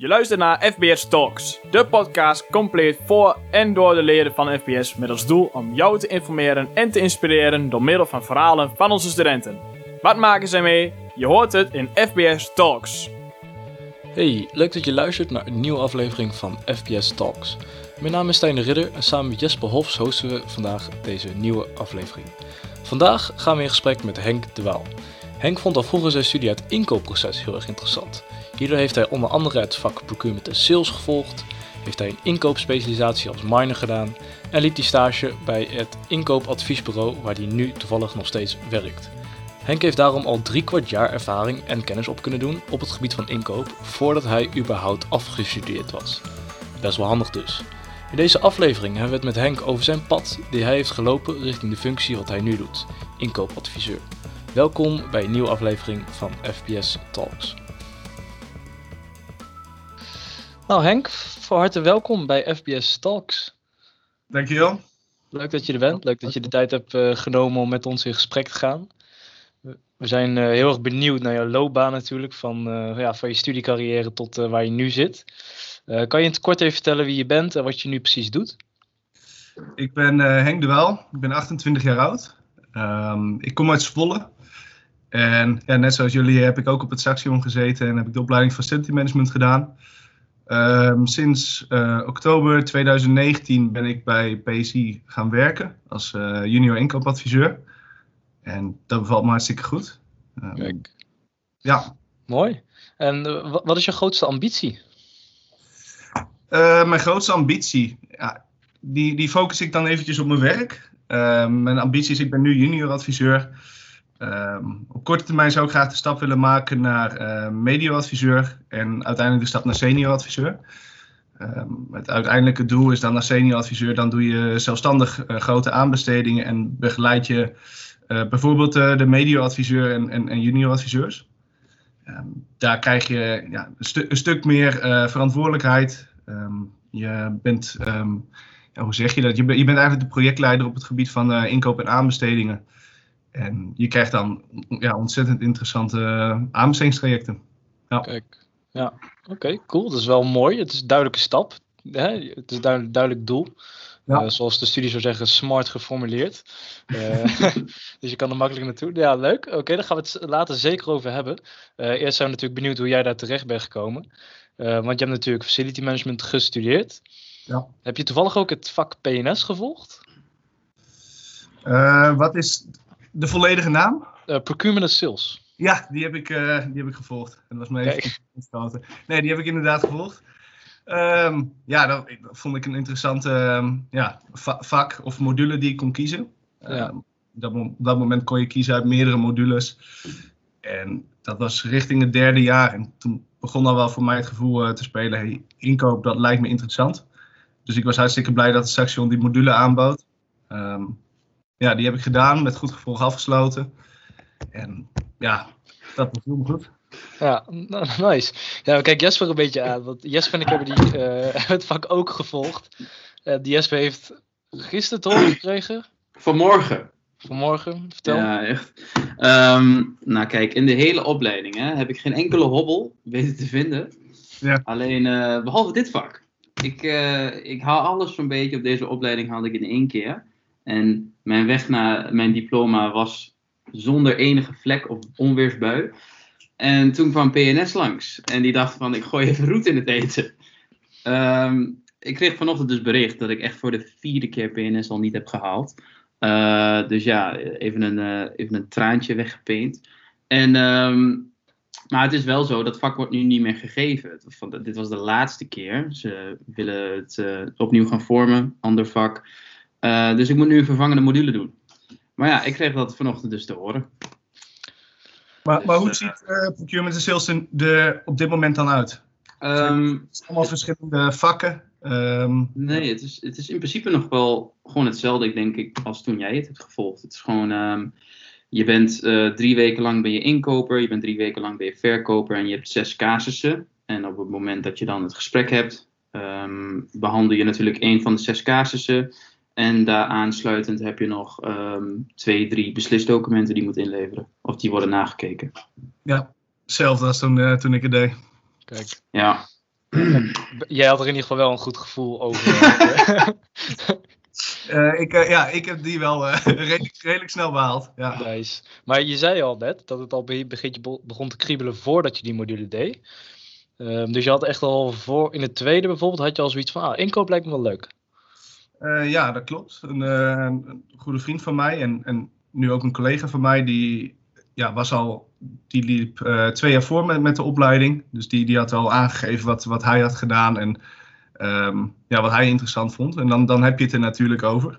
Je luistert naar FBS Talks, de podcast compleet voor en door de leden van FBS met als doel om jou te informeren en te inspireren door middel van verhalen van onze studenten. Wat maken zij mee? Je hoort het in FBS Talks. Hey, leuk dat je luistert naar een nieuwe aflevering van FBS Talks. Mijn naam is Stijn de Ridder en samen met Jesper Hofs hosten we vandaag deze nieuwe aflevering. Vandaag gaan we in gesprek met Henk de Waal. Henk vond al vroeger zijn studie uit inkoopproces heel erg interessant. Hierdoor heeft hij onder andere het vak procurement en sales gevolgd, heeft hij een inkoopspecialisatie als minor gedaan en liep hij stage bij het inkoopadviesbureau waar hij nu toevallig nog steeds werkt. Henk heeft daarom al drie kwart jaar ervaring en kennis op kunnen doen op het gebied van inkoop voordat hij überhaupt afgestudeerd was. Best wel handig dus. In deze aflevering hebben we het met Henk over zijn pad die hij heeft gelopen richting de functie wat hij nu doet, inkoopadviseur. Welkom bij een nieuwe aflevering van FPS Talks. Nou Henk, van harte welkom bij FBS Talks. Dankjewel. Leuk dat je er bent, leuk dat je de tijd hebt uh, genomen om met ons in gesprek te gaan. We zijn uh, heel erg benieuwd naar jouw loopbaan natuurlijk, van, uh, ja, van je studiecarrière tot waar je nu zit. kan je in het kort even vertellen wie je bent en wat je nu precies doet? Ik ben Henk de Wel, ik ben 28 jaar oud. Um, ik kom uit Zwolle. En ja, net zoals jullie heb ik ook op het Saxion gezeten en heb ik de opleiding Facility Management gedaan. Um, sinds uh, oktober 2019 ben ik bij PSI gaan werken als uh, junior inkoopadviseur. En dat bevalt me hartstikke goed. Um, Kijk. Ja. Mooi. En uh, wat is je grootste ambitie? mijn grootste ambitie, ja, die, die focus ik dan eventjes op mijn werk. mijn ambitie is, ik ben nu junior adviseur. Um, op korte termijn zou ik graag de stap willen maken naar uh, medioadviseur en uiteindelijk de stap naar senioradviseur. Um, het uiteindelijke doel is dan naar senioradviseur, dan doe je zelfstandig uh, grote aanbestedingen en begeleid je uh, bijvoorbeeld de medioadviseur en, en, en junioradviseurs. Um, daar krijg je ja, een, stuk meer verantwoordelijkheid. je bent, ja, hoe zeg je dat? Je, je, bent eigenlijk de projectleider op het gebied van inkoop en aanbestedingen. En je krijgt dan ja, ontzettend interessante uh, aanbestedingstrajecten. Ja. Kijk, ja, oké, cool. Dat is wel mooi. Het is een duidelijke stap. Hè? Het is een duidelijk, duidelijk doel. Ja. Uh, zoals de studie zou zeggen, smart geformuleerd. Uh, dus je kan er makkelijk naartoe. Ja, leuk. Oké, okay, daar gaan we het later zeker over hebben. Uh, eerst zijn we natuurlijk benieuwd hoe jij daar terecht bent gekomen. want je hebt natuurlijk facility management gestudeerd. Ja. Heb je toevallig ook het vak PNS gevolgd? wat is de volledige naam? Uh, procurement and Sales. Ja, die heb ik, uh, die heb ik gevolgd. Dat was mijn even Nee, die heb ik inderdaad gevolgd. Um, ja, dat, dat, vond ik een interessante um, ja, vak of module die ik kon kiezen. Ja. Um, dat, op dat moment kon je kiezen uit meerdere modules. En dat was richting het derde jaar. En toen begon al wel voor mij het gevoel uh, te spelen: hey, inkoop, dat lijkt me interessant. Dus ik was hartstikke blij dat de Saxion die module aanbood. Um, ja, die heb ik gedaan, met goed gevolg afgesloten. En ja, dat beviel me goed. Ja, nice. Ja, kijk Jesper een beetje aan. Want Jesper en ik hebben die, uh, het vak ook gevolgd. Uh, die Jesper heeft gisteren toch gekregen? Vanmorgen. Vanmorgen, vertel. Ja, echt. Um, nou kijk, in de hele opleiding hè, heb ik geen enkele hobbel weten te vinden. Ja. Alleen, uh, behalve dit vak. Ik, ik haal alles zo'n beetje op deze opleiding haalde ik in één keer. En mijn weg naar mijn diploma was zonder enige vlek of onweersbui. En toen kwam PNS langs. En die dacht van, ik gooi even roet in het eten. Um, ik kreeg vanochtend dus bericht dat ik echt voor de vierde keer PNS al niet heb gehaald. Uh, dus ja, even een, uh, even een traantje weggepeend. En, um, maar het is wel zo, dat vak wordt nu niet meer gegeven. Dit was de laatste keer. Ze willen het uh, opnieuw gaan vormen, ander vak. Uh, dus ik moet nu een vervangende module doen. Maar ja, ik kreeg dat vanochtend dus te horen. Maar, dus, maar hoe ziet uh, procurement en sales er op dit moment dan uit? Um, het zijn allemaal verschillende vakken. Um, nee, het is, het is in principe nog wel gewoon hetzelfde, ik denk ik, als toen jij het hebt gevolgd. Het is gewoon, um, je bent uh, drie weken lang ben je inkoper, je bent drie weken lang ben je verkoper en je hebt zes casussen. En op het moment dat je dan het gesprek hebt, behandel je natuurlijk één van de zes casussen. En daar aansluitend heb je nog um, twee, drie beslisdocumenten die je moet inleveren. Of die worden nagekeken. Ja, hetzelfde als toen, uh, toen ik het deed. Kijk. Ja. Jij had er in ieder geval wel een goed gevoel over. Uh, ik, uh, ja, ik heb die wel uh, redelijk, redelijk, snel behaald. Ja. Nice. Maar je zei al net dat het al beetje begon te kriebelen voordat je die module deed. Ehm, dus je had echt al voor, in het tweede bijvoorbeeld, had je al zoiets van, ah, inkoop lijkt me wel leuk. Ja, dat klopt. Een, een, goede vriend van mij en, en nu ook een collega van mij, die ja, was al, die liep twee jaar voor met, met de opleiding. Dus die, die had al aangegeven wat, wat hij had gedaan en um, ja, wat hij interessant vond. En dan, dan heb je het er natuurlijk over.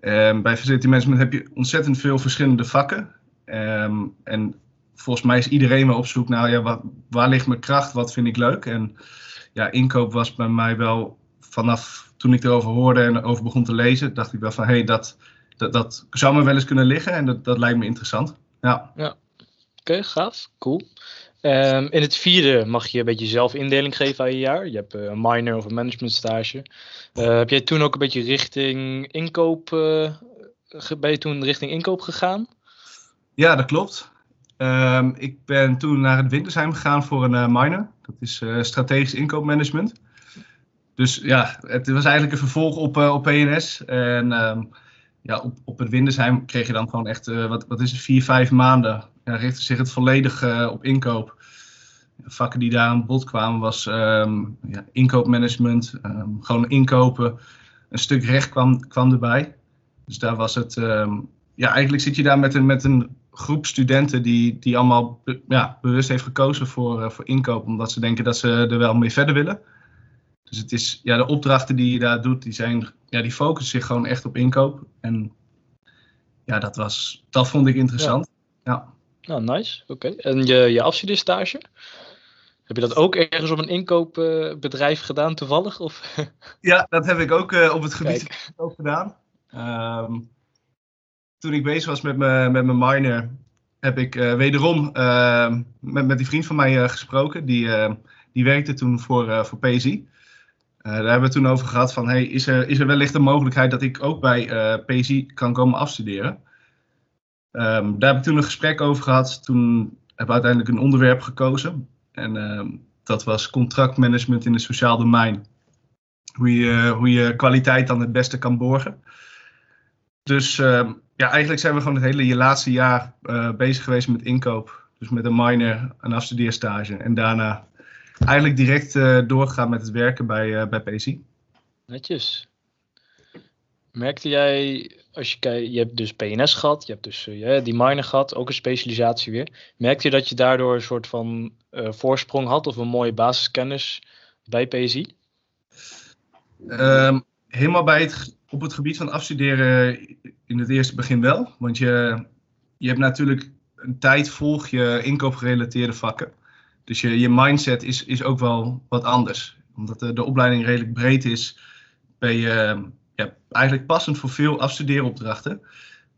Um, bij facility management heb je ontzettend veel verschillende vakken. Um, en volgens mij is iedereen wel op zoek naar ja, wat, waar ligt mijn kracht, wat vind ik leuk. En ja, inkoop was bij mij wel vanaf toen ik erover hoorde en over begon te lezen, dacht ik wel van hé, hey, dat, dat, dat zou me wel eens kunnen liggen en dat, dat lijkt me interessant. Ja. ja. Oké, okay, gaaf. Cool. Um, in het vierde mag je een beetje zelf indeling geven aan je jaar. Je hebt uh, een minor of een management stage. Uh, heb jij toen ook een beetje richting inkoop, uh, ben je toen richting inkoop gegaan? Ja, dat klopt. Um, ik ben toen naar het Wintersheim gegaan voor een minor. Dat is strategisch inkoopmanagement. Dus ja, het was eigenlijk een vervolg op, op PNS. En um, ja, op, op het Windersheim kreeg je dan gewoon echt, uh, wat, wat is het, vier, vijf maanden. Ja, richtte zich het volledig uh, op inkoop. Vakken die daar aan bod kwamen was um, ja, inkoopmanagement, um, gewoon inkopen. Een stuk recht kwam, kwam erbij. Dus daar was het, ja, eigenlijk zit je daar met een, met een groep studenten die, die allemaal ja, bewust heeft gekozen voor, voor inkoop, omdat ze denken dat ze er wel mee verder willen. Dus het is, ja, de opdrachten die je daar doet, die, zijn, ja, die focussen zich gewoon echt op inkoop. En ja, dat, was, dat vond ik interessant. Ja. ja. Nou, nice. Oké. En je, je afstudeerstage? Heb je dat ook ergens op een inkoopbedrijf gedaan, toevallig? Of? Ja, dat heb ik ook uh, op het gebied ook gedaan. Um, toen ik bezig was met mijn met minor, heb ik uh, wederom uh, met, met die vriend van mij gesproken. Die, die werkte toen voor, voor PSI. Uh, daar hebben we toen over gehad van, hey, is, er, is er wellicht een mogelijkheid dat ik ook bij uh, PSI kan komen afstuderen? Um, daar heb ik toen een gesprek over gehad. Toen hebben we uiteindelijk een onderwerp gekozen. En um, dat was contractmanagement in het sociaal domein. Hoe je, hoe je kwaliteit dan het beste kan borgen. Dus um, ja, eigenlijk zijn we gewoon het hele laatste jaar uh, bezig geweest met inkoop. Dus met een minor, een afstudeerstage. En daarna eigenlijk direct uh, doorgegaan met het werken bij, uh, bij PSI. Netjes. Merkte jij, als je kijkt, je hebt dus PNS gehad, je hebt dus uh, die minor gehad, ook een specialisatie weer. Merkte je dat je daardoor een soort van voorsprong had of een mooie basiskennis bij PSI? Um, helemaal bij het, op het gebied van afstuderen in het eerste begin wel. Want je, je hebt natuurlijk een tijd volg je inkoopgerelateerde vakken. Dus je, je mindset is, is ook wel wat anders. Omdat de, de opleiding redelijk breed is, ben je ja, eigenlijk passend voor veel afstudeeropdrachten.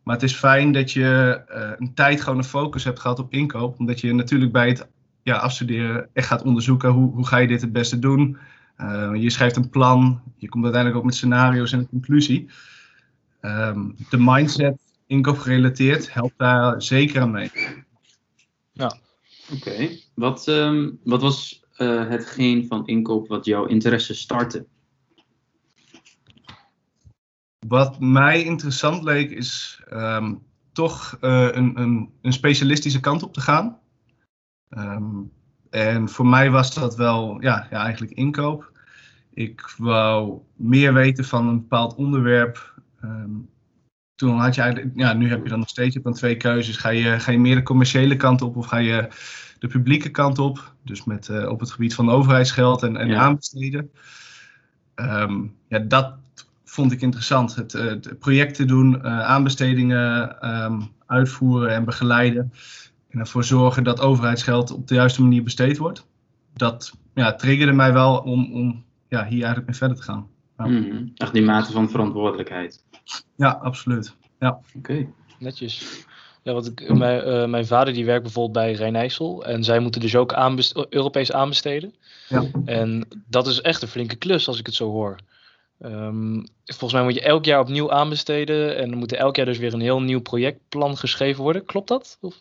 Maar het is fijn dat je uh, een tijd gewoon een focus hebt gehad op inkoop. Omdat je natuurlijk bij het ja, afstuderen echt gaat onderzoeken hoe, hoe ga je dit het beste doen. Uh, je schrijft een plan, je komt uiteindelijk ook met scenario's en een conclusie. Um, de mindset, inkoop gerelateerd, helpt daar zeker aan mee. Ja, Oké. Wat, um, wat was uh, hetgeen van inkoop wat jouw interesse startte? Wat mij interessant leek is um, toch uh, een, een, een, specialistische kant op te gaan. Um, en voor mij was dat wel ja, ja, eigenlijk inkoop. Ik wou meer weten van een bepaald onderwerp. Toen had je eigenlijk, ja, nu heb je dan nog steeds je hebt dan twee keuzes. Ga je, ga je meer de commerciële kant op of ga je de publieke kant op. Dus met, uh, op het gebied van overheidsgeld en, en ja. aanbesteden. Um, ja, dat vond ik interessant. Het, uh, het projecten doen, uh, aanbestedingen um, uitvoeren en begeleiden. En ervoor zorgen dat overheidsgeld op de juiste manier besteed wordt. Dat ja, triggerde mij wel om, om ja, hier eigenlijk mee verder te gaan. Ja. Mm, echt die mate van verantwoordelijkheid. Ja, absoluut. Ja. Oké. Okay. Netjes. Ja, want ik, mijn, uh, mijn vader die werkt bijvoorbeeld bij Rijnijssel. En zij moeten dus ook aanbest Europees aanbesteden. Ja. En dat is echt een flinke klus als ik het zo hoor. Um, volgens mij moet je elk jaar opnieuw aanbesteden. En dan moet er elk jaar dus weer een heel nieuw projectplan geschreven worden. Klopt dat? Of?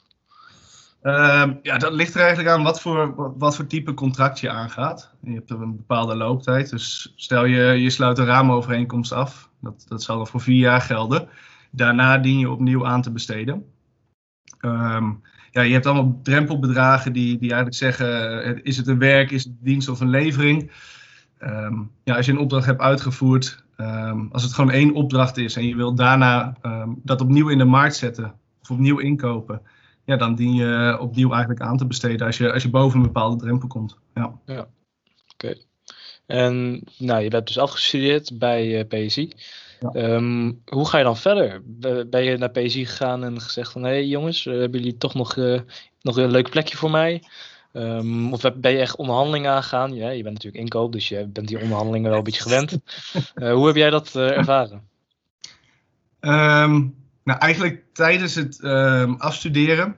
Ehm, ja, dat ligt er eigenlijk aan wat voor, wat voor type contract je aangaat. Je hebt een bepaalde looptijd. Dus stel je, je sluit een raamovereenkomst af. Dat, dat zal dan voor vier jaar gelden. Daarna dien je opnieuw aan te besteden. Ehm, ja, je hebt allemaal drempelbedragen die, die eigenlijk zeggen: eh, is het een werk, is het een dienst of een levering? Ehm, ja, als je een opdracht hebt uitgevoerd, als het gewoon één opdracht is en je wilt daarna dat opnieuw in de markt zetten of opnieuw inkopen, ja, dan dien je opnieuw eigenlijk aan te besteden als je, als je boven een bepaalde drempel komt. Ja, ja. oké. En nou, je bent dus afgestudeerd bij uh, PSI. Ehm, hoe ga je dan verder? Ben je naar PSI gegaan en gezegd van... hé hey, jongens, uh, hebben jullie toch nog, uh, nog een leuk plekje voor mij? Um, of ben je echt onderhandelingen aangegaan? Ja, je bent natuurlijk inkoop, dus je bent die onderhandelingen wel een beetje gewend. hoe heb jij dat ervaren? Um, nou, eigenlijk tijdens het afstuderen,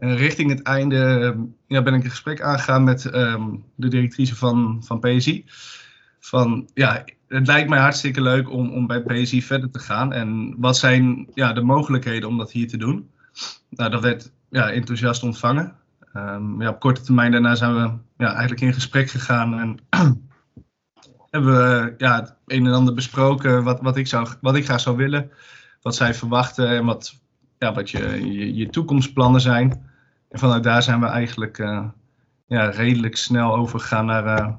uh, richting het einde, ja, ben ik een gesprek aangegaan met ehm, de directrice van, van PSI. Van ja, het lijkt mij hartstikke leuk om, om bij PSI verder te gaan. En wat zijn ja, de mogelijkheden om dat hier te doen? Nou, dat werd ja, enthousiast ontvangen. Um, ja, op korte termijn daarna zijn we ja, eigenlijk in gesprek gegaan en hebben we ja, het een en ander besproken wat, wat, ik, zou, wat ik graag zou willen wat zij verwachten en wat, ja, wat je, je toekomstplannen zijn. En vanuit daar zijn we eigenlijk uh, ja, redelijk snel overgegaan naar uh,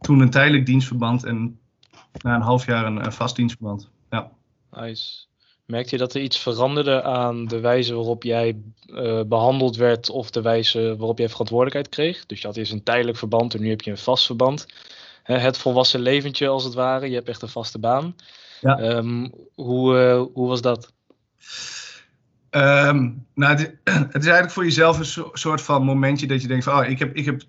toen een tijdelijk dienstverband en na een half jaar een, een vast dienstverband. Ja. Nice. Merkte je dat er iets veranderde aan de wijze waarop jij uh, behandeld werd of de wijze waarop jij verantwoordelijkheid kreeg? Dus je had eerst een tijdelijk verband en nu heb je een vast verband. Het volwassen leventje als het ware, je hebt echt een vaste baan. Ja. Um, hoe, uh, hoe was dat? Um, nou, het, het, is eigenlijk voor jezelf een so soort van momentje dat je denkt van, oh, ik heb, ik heb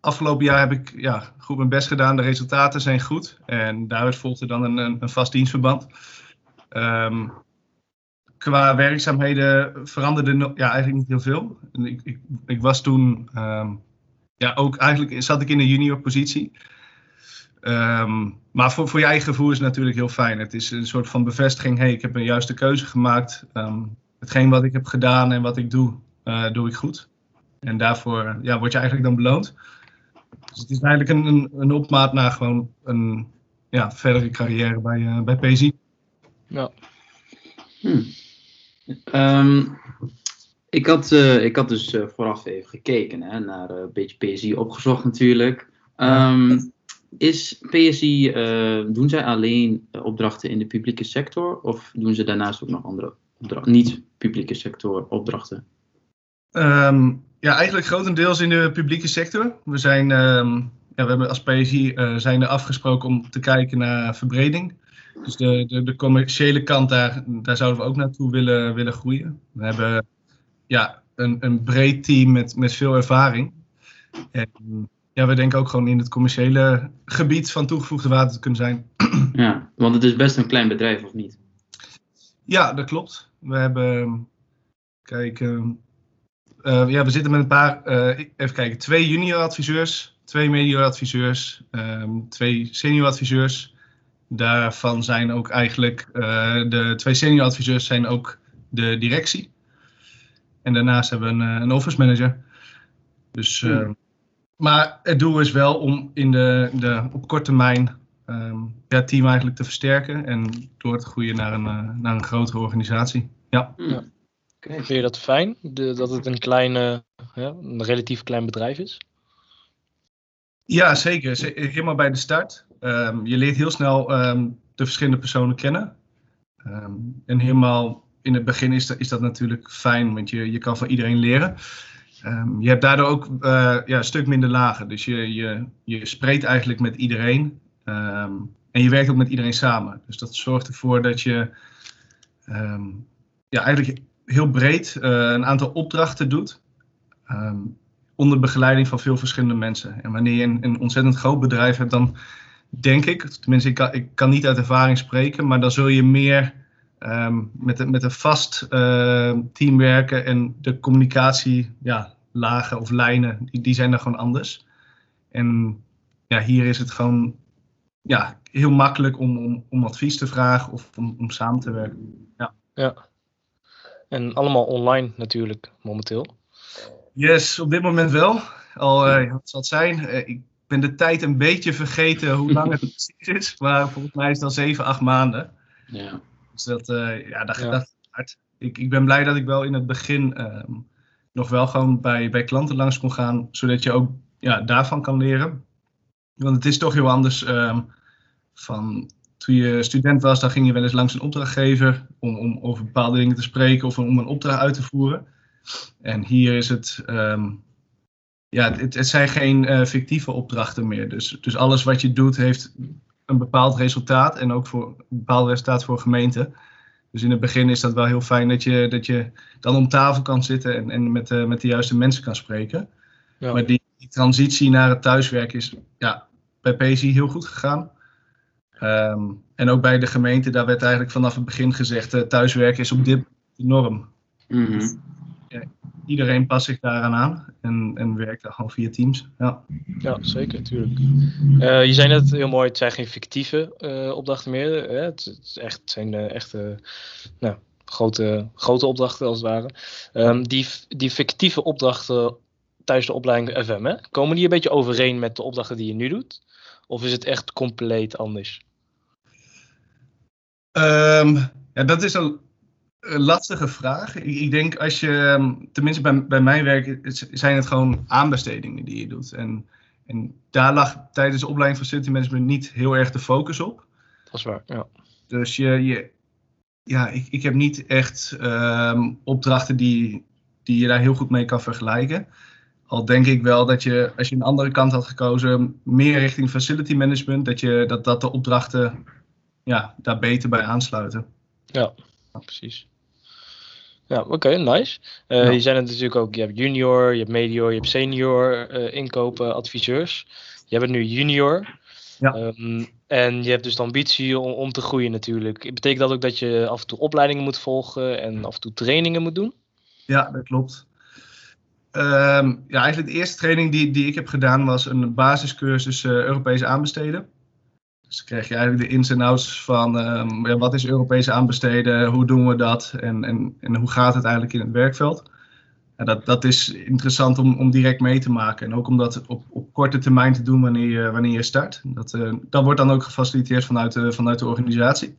afgelopen jaar heb ik ja, goed mijn best gedaan, de resultaten zijn goed. En daaruit volgde dan een, een, vast dienstverband. Um, qua werkzaamheden veranderde ja, eigenlijk niet heel veel. Ik, ik, ik was toen, um, ja, ook eigenlijk zat ik in een junior positie. Maar voor, voor je eigen gevoel is het natuurlijk heel fijn. Het is een soort van bevestiging. hey, ik heb een juiste keuze gemaakt. Hetgeen wat ik heb gedaan en wat ik doe, uh, doe ik goed. En daarvoor ja, word je eigenlijk dan beloond. Dus het is eigenlijk een, een, een opmaat naar gewoon een ja, verdere carrière bij, uh, bij PSI. Ja. Um, ik, had, uh, ik had dus vooraf even gekeken hè, naar een beetje PSI opgezocht natuurlijk. Um, is PSI, uh, eh, doen zij alleen eh, opdrachten in de publieke sector of doen ze daarnaast ook nog andere opdrachten, niet publieke sector opdrachten? Um, ja, eigenlijk grotendeels in de publieke sector. We zijn, um, ja, we hebben als PSI uh, zijn er afgesproken om te kijken naar verbreding. Dus de, de, de, commerciële kant, daar, daar zouden we ook naartoe willen, willen groeien. We hebben ja, een, een breed team met, met veel ervaring. En ja, we denken ook gewoon in het commerciële gebied van toegevoegde waarde te kunnen zijn. Ja, want het is best een klein bedrijf, of niet? Ja, dat klopt. We hebben, kijk, uh, ja, we zitten met een paar, uh, even kijken, twee junior adviseurs, twee medior adviseurs, um, twee senior adviseurs. Daarvan zijn ook eigenlijk, uh, de twee senior adviseurs zijn ook de directie. En daarnaast hebben we een, een office manager. Dus hmm. Maar het doel is wel om in de, de, op korte termijn um, ja, het team eigenlijk te versterken en door te groeien naar een, uh, naar een grotere organisatie. Ja. ja. Okay. Vind je dat fijn, de, dat het een, kleine, ja, een relatief klein bedrijf is? Ja, zeker. Helemaal bij de start. Um, je leert heel snel um, de verschillende personen kennen. en helemaal in het begin is dat, is dat natuurlijk fijn, want je, je kan van iedereen leren. Um, je hebt daardoor ook uh, ja, een stuk minder lagen. Dus je, je, je spreekt eigenlijk met iedereen. Um, en je werkt ook met iedereen samen. Dus dat zorgt ervoor dat je um, ja, eigenlijk heel breed uh, een aantal opdrachten doet. onder begeleiding van veel verschillende mensen. En wanneer je een, een ontzettend groot bedrijf hebt, dan denk ik, tenminste ik kan, ik kan niet uit ervaring spreken, maar dan zul je meer Um, met, met een vast team werken en de communicatie, ja, lagen of lijnen, die, die zijn er gewoon anders. En ja, hier is het gewoon ja, heel makkelijk om, om, om advies te vragen of om, om samen te werken. Ja. ja. En allemaal online natuurlijk, momenteel. Yes, op dit moment wel. Al uh, wat zal het zijn? Uh, ik ben de tijd een beetje vergeten hoe lang het precies is. Maar volgens mij is het al 7, 8 maanden. Ja. Dus dat, uh, ja, dat, ja. dat hard. Ik, ik ben blij dat ik wel in het begin um, nog wel gewoon bij, bij klanten langs kon gaan. Zodat je ook ja, daarvan kan leren. Want het is toch heel anders um, van toen je student was, dan ging je wel eens langs een opdrachtgever om, om over bepaalde dingen te spreken of om een opdracht uit te voeren. En hier is het, um, ja, het, het, zijn geen uh, fictieve opdrachten meer. Dus, dus alles wat je doet heeft een bepaald resultaat en ook voor, een bepaald resultaat voor gemeente. Dus in het begin is dat wel heel fijn dat je, dat je dan om tafel kan zitten en, en met, uh, met de juiste mensen kan spreken. Ja. Maar die, die transitie naar het thuiswerken is ja, bij PSI heel goed gegaan. Um, en ook bij de gemeente, daar werd eigenlijk vanaf het begin gezegd: uh, thuiswerken is op dit de norm. Mm -hmm. ja, iedereen past zich daaraan aan en, en werkt daar gewoon via Teams. Ja, ja zeker, natuurlijk. Uh, je zei net heel mooi: het zijn geen fictieve uh, opdrachten meer. Hè? Het, het, echt, het zijn echte nou, grote, grote opdrachten als het ware. Um, die, die fictieve opdrachten tijdens de opleiding FM, hè? komen die een beetje overeen met de opdrachten die je nu doet? Of is het echt compleet anders? Um, ja, dat is een, lastige vraag. Ik, ik, denk als je, tenminste bij, bij mijn werk, zijn het gewoon aanbestedingen die je doet. En, en daar lag tijdens de opleiding van City Management niet heel erg de focus op. Dat is waar, ja. Dus je, je, ja, ik, ik heb niet echt um, opdrachten die, die je daar heel goed mee kan vergelijken. Al denk ik wel dat je, als je een andere kant had gekozen, meer richting facility management, dat, je, dat, dat de opdrachten ja, daar beter bij aansluiten. Ja, precies. Ja, oké, okay, nice. Uh, ja. Je zijn het natuurlijk ook, je hebt junior, je hebt medior, je hebt senior uh, inkopen, adviseurs. Je hebt nu junior. Ja. Um, en je hebt dus de ambitie om, om te groeien natuurlijk. Betekent dat ook dat je af en toe opleidingen moet volgen en af en toe trainingen moet doen? Ja, dat klopt. Um, ja, eigenlijk de eerste training die, die ik heb gedaan was een basiscursus uh, Europees aanbesteden. Dus dan krijg je eigenlijk de ins en outs van ja, wat is Europees aanbesteden, hoe doen we dat en, en, en hoe gaat het eigenlijk in het werkveld. Dat, dat is interessant om, om direct mee te maken en ook om dat op, op korte termijn te doen wanneer je, wanneer je start. Dat, uh, dat wordt dan ook gefaciliteerd vanuit de, vanuit de organisatie.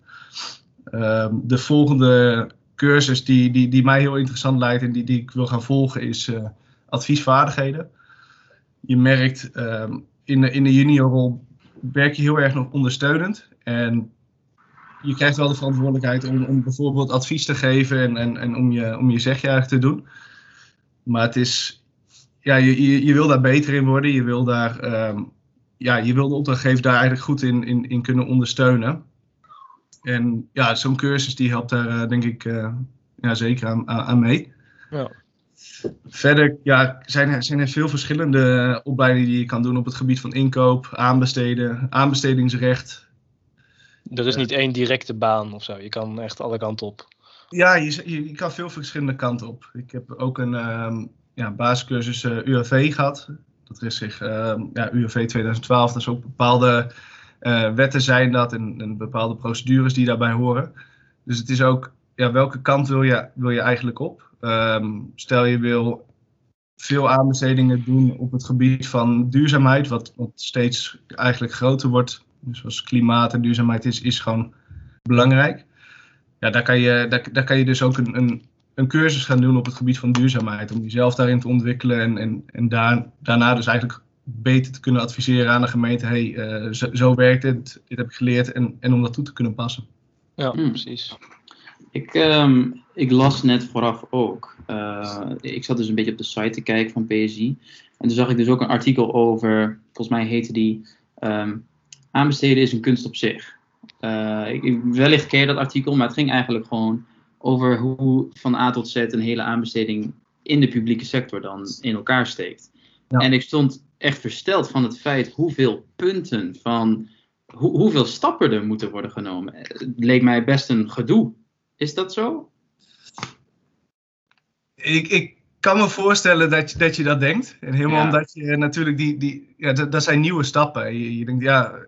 Uh, de volgende cursus die, die, die mij heel interessant lijkt en die, die ik wil gaan volgen is uh, adviesvaardigheden. Je merkt um, in, de, in de juniorrol werk je heel erg nog ondersteunend. En je krijgt wel de verantwoordelijkheid om, om bijvoorbeeld advies te geven en, en, en om, je, om je zegje te doen. Maar het is, ja, je, je, je wil daar beter in worden. Je wil, daar, um, ja, je wil de opdrachtgever daar eigenlijk goed in, in, in kunnen ondersteunen. En ja, zo'n cursus die helpt daar uh, denk ik uh, ja, zeker aan, aan mee. Ja. Verder ja, zijn, er, zijn er veel verschillende opleidingen die je kan doen op het gebied van inkoop, aanbesteden, aanbestedingsrecht. Er is niet één directe baan of zo, je kan echt alle kanten op. Ja, je, je, je kan veel verschillende kanten op. Ik heb ook een um, ja, basiscursus uh, UAV gehad. Dat is zich, um, ja, UAV 2012, dat is ook bepaalde uh, wetten zijn dat en, en bepaalde procedures die daarbij horen. Dus het is ook, ja, welke kant wil je, wil je eigenlijk op? Um, stel je wil veel aanbestedingen doen op het gebied van duurzaamheid, wat, wat steeds eigenlijk groter wordt. Dus zoals klimaat en duurzaamheid is, is gewoon belangrijk. Ja, daar kan je, daar, daar kan je dus ook een, een, een cursus gaan doen op het gebied van duurzaamheid. Om jezelf daarin te ontwikkelen en, en, en daar, daarna dus eigenlijk beter te kunnen adviseren aan de gemeente. hey, uh, zo, zo, werkt het, dit heb ik geleerd en, en om dat toe te kunnen passen. Ja, hmm. precies. Ik, um, ik las net vooraf ook. Uh, ik zat dus een beetje op de site te kijken van PSI. En toen zag ik dus ook een artikel over, volgens mij heette die um, Aanbesteden is een kunst op zich. Uh, ik, wellicht ken je dat artikel, maar het ging eigenlijk gewoon over hoe van A tot Z een hele aanbesteding in de publieke sector dan in elkaar steekt. Ja. En ik stond echt versteld van het feit hoeveel punten van hoe, hoeveel stappen er moeten worden genomen. Het leek mij best een gedoe. Is dat zo? Ik, ik kan me voorstellen dat je dat, je dat denkt. En helemaal ja. omdat je natuurlijk die, die ja, dat, dat zijn nieuwe stappen. Je, je denkt, ja,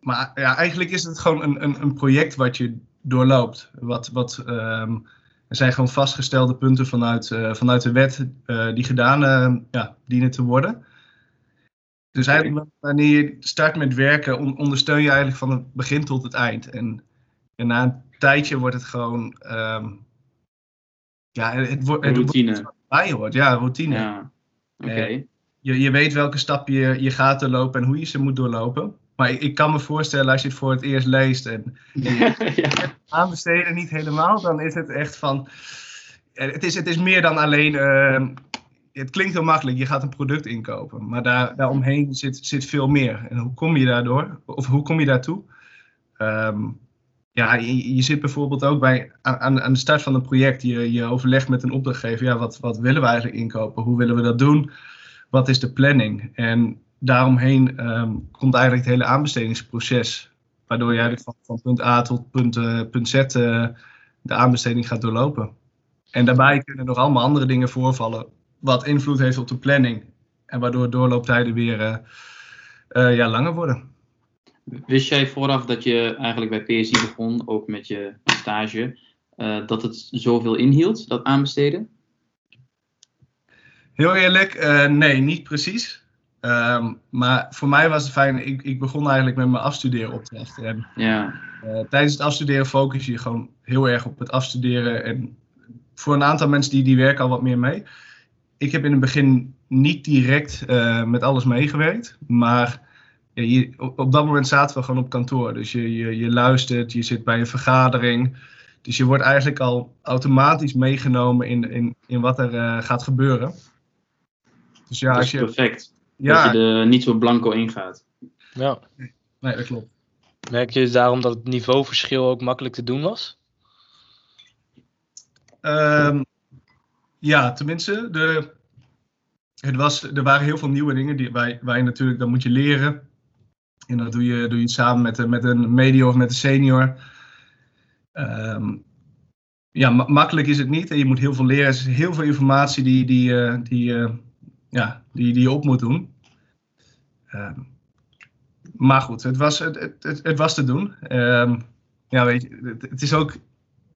maar ja, eigenlijk is het gewoon een, een, een project wat je doorloopt. Wat, wat um, Er zijn gewoon vastgestelde punten vanuit, uh, vanuit de wet uh, die gedaan uh, ja, dienen te worden. Dus eigenlijk wanneer je start met werken, on ondersteun je eigenlijk van het begin tot het eind. En, en na een tijdje wordt het gewoon. Um, ja, het, wordt. Het routine. Wordt bij hoort. Ja, routine. Ja, oké. Okay. Je, je weet welke stappen je, je gaat doorlopen en hoe je ze moet doorlopen. Maar ik, ik, kan me voorstellen als je het voor het eerst leest en ja. aanbesteden niet helemaal, dan is het echt van. Het is, het is meer dan alleen. Uh, het klinkt heel makkelijk, je gaat een product inkopen. Maar daar, daaromheen zit, zit veel meer. En hoe kom je daardoor? Of hoe kom je daartoe? Um, ja, je, je, zit bijvoorbeeld ook bij, aan, aan de start van een project. Je, je overlegt met een opdrachtgever. Ja, wat, wat willen we eigenlijk inkopen? Hoe willen we dat doen? Wat is de planning? En daaromheen um, komt eigenlijk het hele aanbestedingsproces. Waardoor je eigenlijk van, van punt A tot punt, uh, punt Z uh, de aanbesteding gaat doorlopen. En daarbij kunnen nog allemaal andere dingen voorvallen. Wat invloed heeft op de planning. En waardoor doorlooptijden weer uh, ja, langer worden. Wist jij vooraf dat je eigenlijk bij PSI begon, ook met je stage, dat het zoveel inhield, dat aanbesteden? Heel eerlijk, nee, niet precies. Um, maar voor mij was het fijn, ik, ik begon eigenlijk met mijn afstudeeropdracht. En, ja. uh, tijdens het afstuderen focus je gewoon heel erg op het afstuderen. En voor een aantal mensen die, die werken al wat meer mee. Ik heb in het begin niet direct met alles meegewerkt. Maar ja, je, op, op, dat moment zaten we gewoon op kantoor. Dus je, je, je luistert, je zit bij een vergadering. Dus je wordt eigenlijk al automatisch meegenomen in, in, in wat er uh, gaat gebeuren. Dus ja, dat is als je, perfect. Ja. Dat je er niet zo blanco ingaat. Ja. Nee, dat klopt. Merk je daarom dat het niveauverschil ook makkelijk te doen was? Um, ja, tenminste. De, het was, er waren heel veel nieuwe dingen die, waar, waar je natuurlijk, dan moet je leren. En dat doe je, doe je samen met, met een medior of met een senior. Um, ja, makkelijk is het niet. En je moet heel veel leren. Er is heel veel informatie die, die, uh, die, uh, ja, die, die je op moet doen. Um, maar goed, het was, het, het, het was te doen. Um, ja, weet je, het, is ook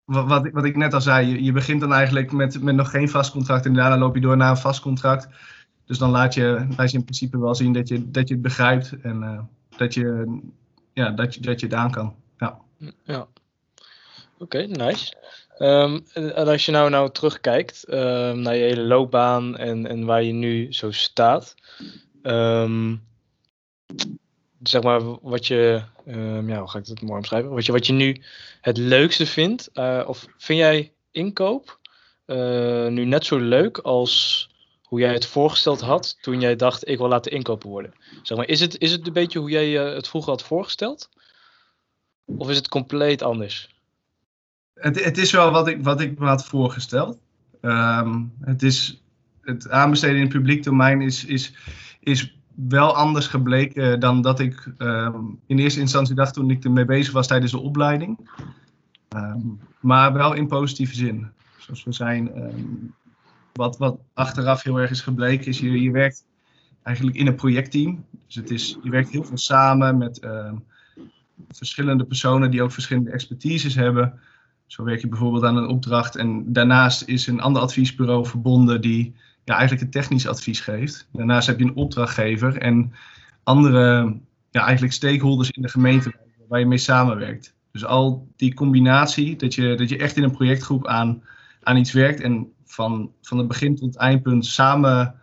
wat, wat ik net al zei. Je, je begint dan eigenlijk met, met nog geen vast contract en daarna loop je door naar een vast contract. Dus dan laat je, laat je in principe wel zien dat je, dat je het begrijpt en dat, je, ja, dat, je, dat je het aan kan. Ja. ja. Oké, nice. Um, en als je nou, nou terugkijkt um, naar je hele loopbaan en, en waar je nu zo staat. Um, zeg maar wat je, ja, hoe ga ik het mooi omschrijven? Wat je, wat je nu het leukste vindt. Uh, of vind jij inkoop uh, nu net zo leuk als hoe jij het voorgesteld had toen jij dacht ik wil laten inkopen worden? Zeg maar, is het, is het een beetje hoe jij het vroeger had voorgesteld? Of is het compleet anders? het, het is wel wat ik, wat ik me had voorgesteld. Um, het, is, het aanbesteden in het publiek domein is, is, is wel anders gebleken dan dat ik um, in eerste instantie dacht toen ik ermee bezig was tijdens de opleiding. Um, maar wel in positieve zin. Zoals we zijn, wat, wat achteraf heel erg is gebleken, is je, je werkt eigenlijk in een projectteam. Dus het is, je werkt heel veel samen met verschillende personen die ook verschillende expertises hebben. Zo werk je bijvoorbeeld aan een opdracht en daarnaast is een ander adviesbureau verbonden die ja, eigenlijk een technisch advies geeft. Daarnaast heb je een opdrachtgever en andere ja, eigenlijk stakeholders in de gemeente waar je mee samenwerkt. Dus al die combinatie, dat je, dat je echt in een projectgroep aan, aan iets werkt en van, van het begin tot het eindpunt samen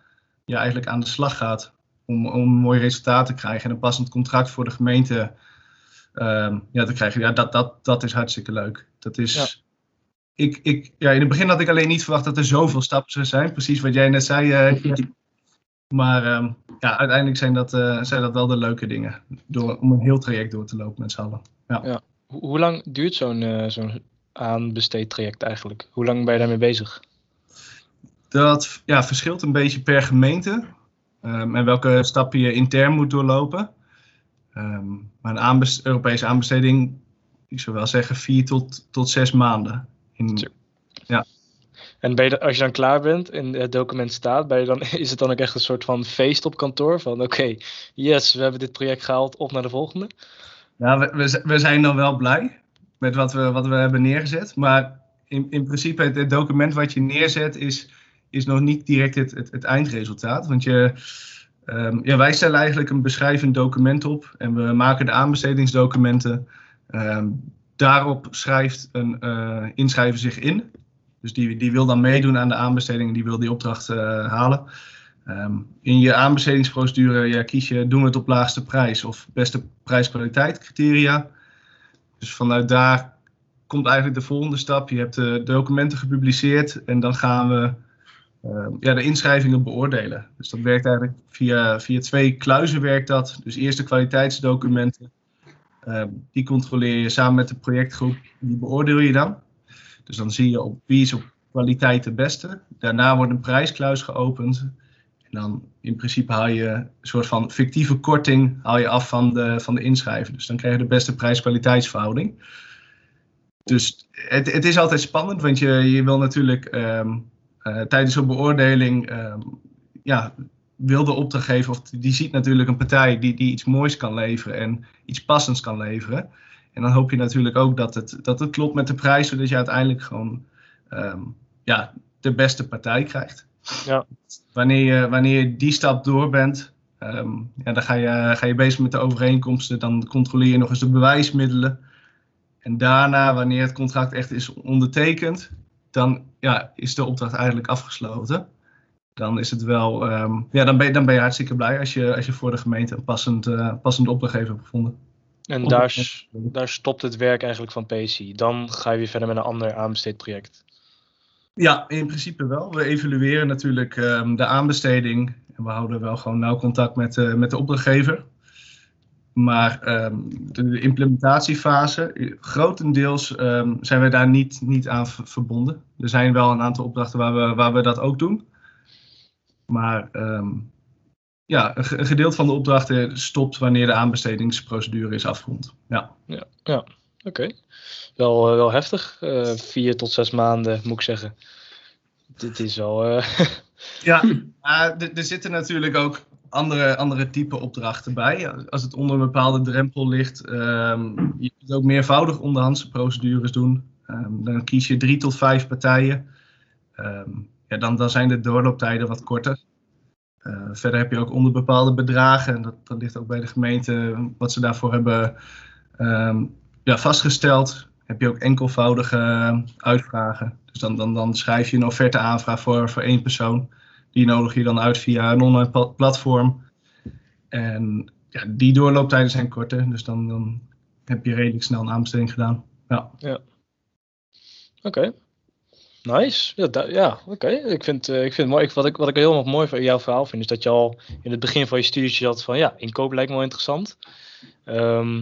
ja, eigenlijk aan de slag gaat om, om een mooi resultaat te krijgen en een passend contract voor de gemeente um, ja, te krijgen. Ja, dat, dat, dat is hartstikke leuk. Dat is. Ja. Ik, ik, ja, in het begin had ik alleen niet verwacht dat er zoveel stappen zou zijn. Precies wat jij net zei. Uh, maar um, ja, uiteindelijk zijn dat, uh, zijn dat wel de leuke dingen. Door, om een heel traject door te lopen met z'n allen. Ja. ja. Hoe lang duurt zo'n uh, zo'n aanbesteed traject eigenlijk? Hoe lang ben je daarmee bezig? Dat ja, verschilt een beetje per gemeente. Um, en welke stappen je intern moet doorlopen. Um, maar een aanbest Europese aanbesteding, ik zou wel zeggen vier tot, tot zes maanden. In, ja. En ben je, als je dan klaar bent en het document staat, ben je dan, is het dan ook echt een soort van feest op kantoor? Van oké, okay, yes, we hebben dit project gehaald, op naar de volgende? Ja, we, we, we zijn dan wel blij met wat we, wat we hebben neergezet. Maar in, in principe het, het document wat je neerzet is, is nog niet direct het, het, eindresultaat. Want je, ehm, ja, wij stellen eigenlijk een beschrijvend document op en we maken de aanbestedingsdocumenten. Ehm, daarop schrijft een uh, inschrijver zich in. Dus die, die wil dan meedoen aan de aanbesteding en die wil die opdracht uh, halen. Um, in je aanbestedingsprocedure ja, kies je doen we het op laagste prijs of beste prijs-kwaliteit criteria. Dus vanuit daar komt eigenlijk de volgende stap. Je hebt de documenten gepubliceerd en dan gaan we uh, ja, de inschrijvingen beoordelen. Dus dat werkt eigenlijk via, via twee kluizen werkt dat. Dus eerst de kwaliteitsdocumenten. Uh, die controleer je samen met de projectgroep. Die beoordeel je dan. Dus dan zie je op wie is op kwaliteit de beste. Daarna wordt een prijskluis geopend. En dan in principe haal je een soort van fictieve korting haal je af van de, van de inschrijver. Dus dan krijg je de beste prijs-kwaliteitsverhouding. Dus het, het is altijd spannend, want je, je wil natuurlijk uh, tijdens een beoordeling, um, ja, wil de opdrachtgever, of die ziet natuurlijk een partij die, die iets moois kan leveren en iets passends kan leveren. En dan hoop je natuurlijk ook dat het, dat het klopt met de prijs, zodat je uiteindelijk gewoon um, ja, de beste partij krijgt. Ja. Wanneer, je, wanneer je die stap door bent, um, ja, dan ga je, ga je bezig met de overeenkomsten. Dan controleer je nog eens de bewijsmiddelen. En daarna, wanneer het contract echt is ondertekend, dan ja, is de opdracht eigenlijk afgesloten. Dan is het wel, um, ja, dan ben, je, dan ben je hartstikke blij als je, als je voor de gemeente een passend, uh, passende opdrachtgever hebt gevonden. En daar, daar stopt het werk eigenlijk van PSI. Dan ga je weer verder met een ander aanbesteedproject. Ja, in principe wel. We evalueren natuurlijk um, de aanbesteding. En we houden wel gewoon nauw contact met, uh, met de opdrachtgever. Maar um, de, de, implementatiefase, grotendeels um, zijn we daar niet, niet aan verbonden. Er zijn wel een aantal opdrachten waar we, waar we dat ook doen. Maar ja, een gedeelte van de opdrachten stopt wanneer de aanbestedingsprocedure is afgerond. Ja, ja, ja. oké. Okay. Wel, uh, wel heftig. Uh, vier tot zes maanden, moet ik zeggen. Dit is wel. Uh... ja, er zitten natuurlijk ook andere, andere type opdrachten bij. Als het onder een bepaalde drempel ligt, um, je kunt ook meervoudig onderhandse procedures doen. Um, dan kies je drie tot vijf partijen. Um, ja, dan, dan zijn de doorlooptijden wat korter. Uh, verder heb je ook onder bepaalde bedragen, en dat, dat ligt ook bij de gemeente wat ze daarvoor hebben ja, vastgesteld, heb je ook enkelvoudige uitvragen. Dus dan, dan, dan schrijf je een offerte aanvraag voor, voor één persoon. Die nodig je dan uit via een online platform. En ja, die doorlooptijden zijn korter, dus dan, dan heb je redelijk snel een aanbesteding gedaan. Ja. ja. Oké. Nice. Ja, ja oké. Ik, vind, uh, ik vind mooi. Wat, ik, wat ik heel mooi van jouw verhaal vind, is dat je al in het begin van je studie had van ja, inkoop lijkt me wel interessant. Um,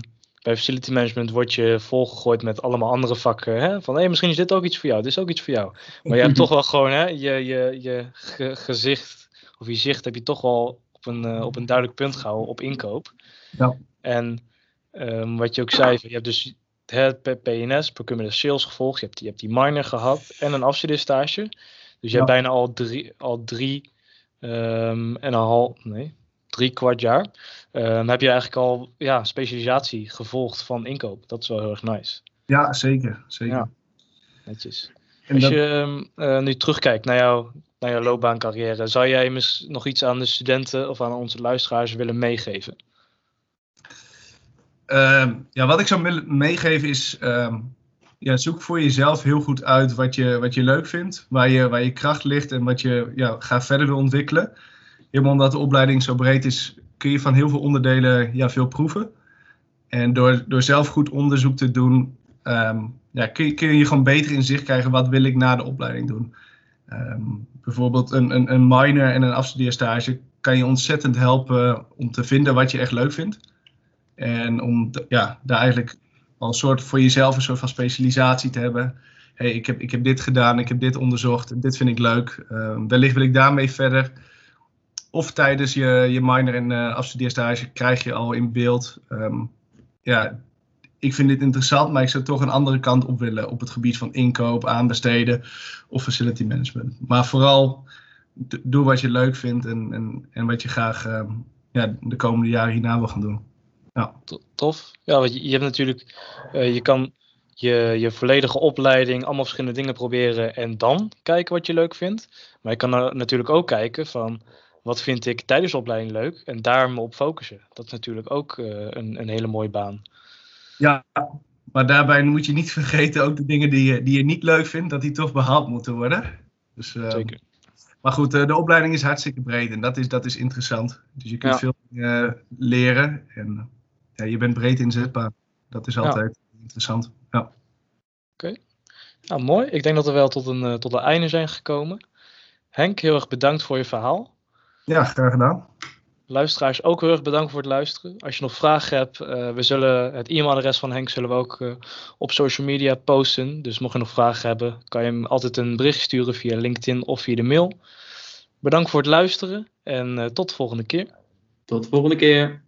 bij facility management word je volgegooid met allemaal andere vakken. Hè? Van hé, hey, misschien is dit ook iets voor jou, dit is ook iets voor jou. Maar je hebt toch wel gewoon hè, je, je, je ge gezicht, of je zicht heb je toch wel op een, uh, op een duidelijk punt gehouden op inkoop. Ja. En um, wat je ook zei, je hebt dus het PNS, Procurement Sales gevolgd, je hebt, je hebt die minor gehad en een afstudeerstage. Dus je ja. hebt bijna al drie, al drie um, en een half, nee, drie kwart jaar. Um, heb je eigenlijk al ja, specialisatie gevolgd van inkoop. Dat is wel heel erg nice. Ja, zeker. zeker. Ja, netjes. En Als je uh, nu terugkijkt naar, jou, naar jouw loopbaancarrière, zou jij mis, nog iets aan de studenten of aan onze luisteraars willen meegeven? Uh, ja, wat ik zou meegeven is, um, ja, zoek voor jezelf heel goed uit wat je, wat je leuk vindt, waar je, waar je kracht ligt en wat je ja, graag verder wil ontwikkelen. Helemaal omdat de opleiding zo breed is, kun je van heel veel onderdelen ja, veel proeven. En door, door zelf goed onderzoek te doen, um, ja, kun, je, kun je gewoon beter in zicht krijgen wat wil ik na de opleiding doen. Um, bijvoorbeeld een, een, een minor en een afstudeerstage kan je ontzettend helpen om te vinden wat je echt leuk vindt. En om ja, daar eigenlijk al soort voor jezelf een soort van specialisatie te hebben. hey, ik, heb, ik heb dit gedaan, ik heb dit onderzocht, dit vind ik leuk. Uh, wellicht wil ik daarmee verder. Of tijdens je, je minor en uh, afstudeerstage krijg je al in beeld. Um, ja, ik vind dit interessant, maar ik zou toch een andere kant op willen op het gebied van inkoop, aanbesteden of facility management. Maar vooral doe wat je leuk vindt en, en, en wat je graag uh, ja, de komende jaren hierna wil gaan doen. Ja. Tof. Ja, want je, je hebt natuurlijk, uh, je kan je, je volledige opleiding, allemaal verschillende dingen proberen en dan kijken wat je leuk vindt. Maar je kan natuurlijk ook kijken van wat vind ik tijdens de opleiding leuk en daar me op focussen. Dat is natuurlijk ook uh, een, een hele mooie baan. Ja, maar daarbij moet je niet vergeten ook de dingen die je, die je niet leuk vindt, dat die toch behaald moeten worden. Dus, uh, Zeker. Maar goed, uh, de opleiding is hartstikke breed en dat is, dat is interessant. Dus je kunt Ja. veel dingen leren en ja, je bent breed inzetbaar. Dat is altijd interessant. Ja. Nou, mooi. Ik denk dat we wel tot een, eh, tot een einde zijn gekomen. Henk, heel erg bedankt voor je verhaal. Ja, graag gedaan. Luisteraars ook heel erg bedankt voor het luisteren. Als je nog vragen hebt, eh, we zullen het e-mailadres van Henk zullen we ook eh, op social media posten. Dus mocht je nog vragen hebben, kan je hem altijd een bericht sturen via LinkedIn of via de mail. Bedankt voor het luisteren en eh, tot de volgende keer. Tot de volgende keer.